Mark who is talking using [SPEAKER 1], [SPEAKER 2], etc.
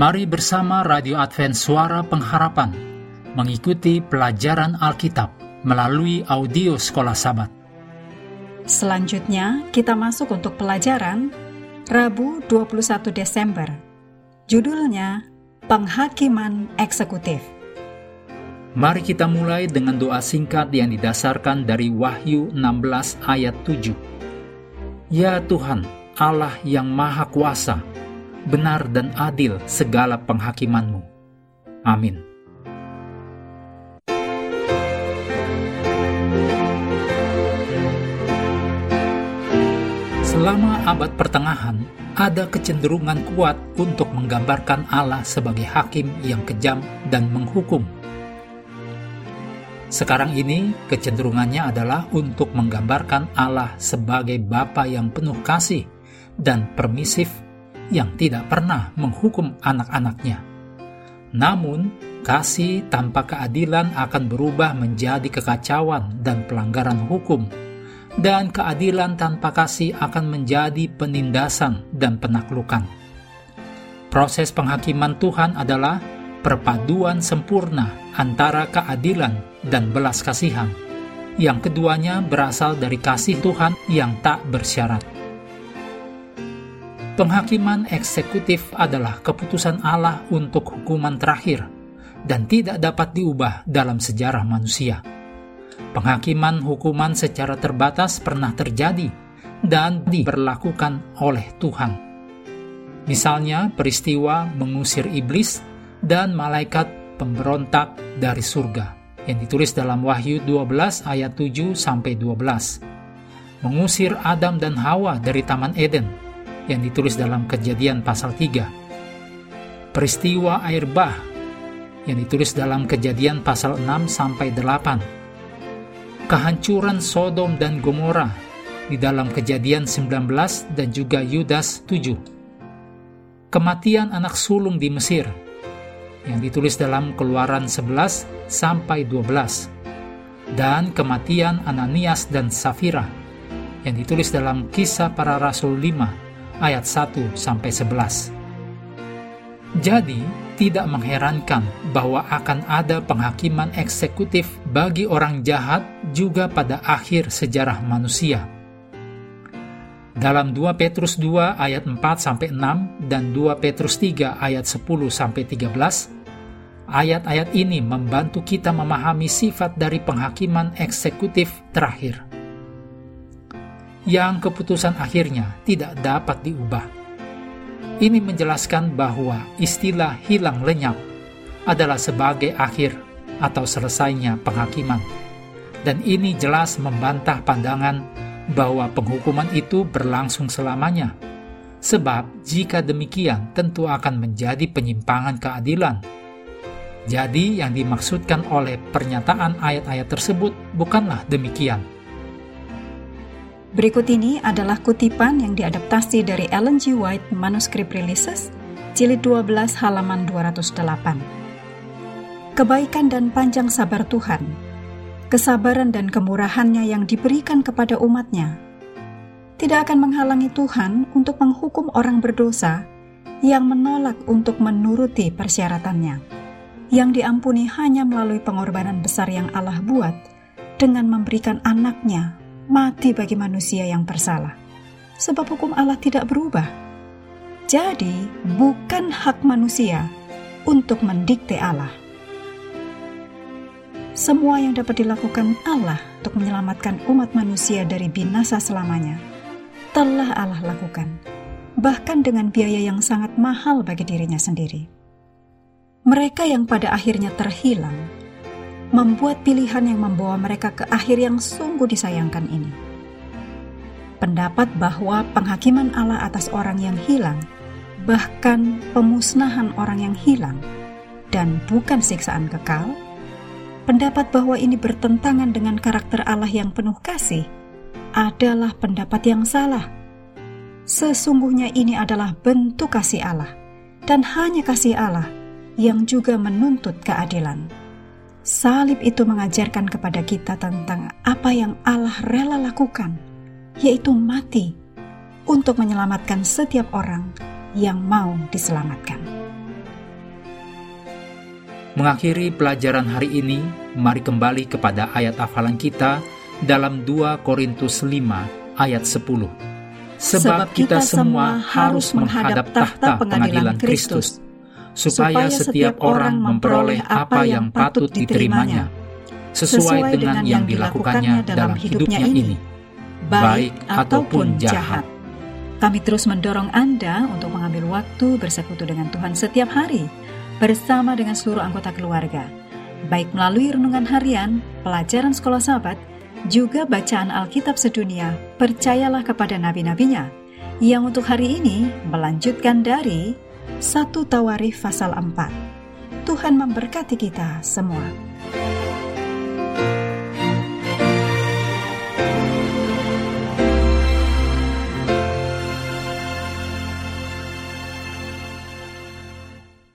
[SPEAKER 1] Mari bersama Radio Advent Suara Pengharapan mengikuti pelajaran Alkitab melalui audio Sekolah Sabat.
[SPEAKER 2] Selanjutnya, kita masuk untuk pelajaran Rabu 21 Desember. Judulnya Penghakiman Eksekutif.
[SPEAKER 1] Mari kita mulai dengan doa singkat yang didasarkan dari Wahyu 16 ayat 7. Ya Tuhan, Allah yang Maha Kuasa, benar dan adil segala penghakimanmu. Amin. Selama abad pertengahan, ada kecenderungan kuat untuk menggambarkan Allah sebagai hakim yang kejam dan menghukum. Sekarang ini, kecenderungannya adalah untuk menggambarkan Allah sebagai Bapa yang penuh kasih dan permisif yang tidak pernah menghukum anak-anaknya. Namun, kasih tanpa keadilan akan berubah menjadi kekacauan dan pelanggaran hukum, dan keadilan tanpa kasih akan menjadi penindasan dan penaklukan. Proses penghakiman Tuhan adalah perpaduan sempurna antara keadilan dan belas kasihan. Yang keduanya berasal dari kasih Tuhan yang tak bersyarat. Penghakiman eksekutif adalah keputusan Allah untuk hukuman terakhir dan tidak dapat diubah dalam sejarah manusia. Penghakiman hukuman secara terbatas pernah terjadi dan diberlakukan oleh Tuhan. Misalnya peristiwa mengusir iblis dan malaikat pemberontak dari surga yang ditulis dalam Wahyu 12 ayat 7 sampai 12. Mengusir Adam dan Hawa dari Taman Eden yang ditulis dalam kejadian pasal 3. Peristiwa air bah yang ditulis dalam kejadian pasal 6 sampai 8. Kehancuran Sodom dan Gomora di dalam kejadian 19 dan juga Yudas 7. Kematian anak sulung di Mesir yang ditulis dalam Keluaran 11 sampai 12 dan kematian Ananias dan Safira yang ditulis dalam Kisah Para Rasul 5 ayat 1 sampai 11. Jadi, tidak mengherankan bahwa akan ada penghakiman eksekutif bagi orang jahat juga pada akhir sejarah manusia. Dalam 2 Petrus 2 ayat 4 sampai 6 dan 2 Petrus 3 ayat 10 sampai 13, ayat-ayat ini membantu kita memahami sifat dari penghakiman eksekutif terakhir yang keputusan akhirnya tidak dapat diubah. Ini menjelaskan bahwa istilah hilang lenyap adalah sebagai akhir atau selesainya penghakiman. Dan ini jelas membantah pandangan bahwa penghukuman itu berlangsung selamanya. Sebab jika demikian tentu akan menjadi penyimpangan keadilan. Jadi yang dimaksudkan oleh pernyataan ayat-ayat tersebut bukanlah demikian
[SPEAKER 2] Berikut ini adalah kutipan yang diadaptasi dari Ellen G. White Manuscript Releases, jilid 12 halaman 208. Kebaikan dan panjang sabar Tuhan, kesabaran dan kemurahannya yang diberikan kepada umatnya, tidak akan menghalangi Tuhan untuk menghukum orang berdosa yang menolak untuk menuruti persyaratannya, yang diampuni hanya melalui pengorbanan besar yang Allah buat dengan memberikan anaknya mati bagi manusia yang bersalah, sebab hukum Allah tidak berubah. Jadi, bukan hak manusia untuk mendikte Allah. Semua yang dapat dilakukan Allah untuk menyelamatkan umat manusia dari binasa selamanya telah Allah lakukan, bahkan dengan biaya yang sangat mahal bagi dirinya sendiri. Mereka yang pada akhirnya terhilang membuat pilihan yang membawa mereka ke akhir yang sungguh disayangkan ini. Pendapat bahwa penghakiman Allah atas orang yang hilang, bahkan pemusnahan orang yang hilang, dan bukan siksaan kekal, pendapat bahwa ini bertentangan dengan karakter Allah yang penuh kasih adalah pendapat yang salah. Sesungguhnya ini adalah bentuk kasih Allah, dan hanya kasih Allah yang juga menuntut keadilan. Salib itu mengajarkan kepada kita tentang apa yang Allah rela lakukan, yaitu mati untuk menyelamatkan setiap orang yang mau diselamatkan.
[SPEAKER 1] Mengakhiri pelajaran hari ini, mari kembali kepada ayat hafalan kita dalam 2 Korintus 5 ayat 10. Sebab kita semua harus menghadap tahta pengadilan Kristus, supaya setiap orang memperoleh apa yang patut diterimanya, sesuai dengan yang dilakukannya dalam hidupnya ini, baik ataupun jahat.
[SPEAKER 2] Kami terus mendorong Anda untuk mengambil waktu bersekutu dengan Tuhan setiap hari, bersama dengan seluruh anggota keluarga, baik melalui renungan harian, pelajaran sekolah sahabat, juga bacaan Alkitab sedunia, percayalah kepada nabi-nabinya, yang untuk hari ini melanjutkan dari 1 Tawarikh pasal 4. Tuhan memberkati kita semua.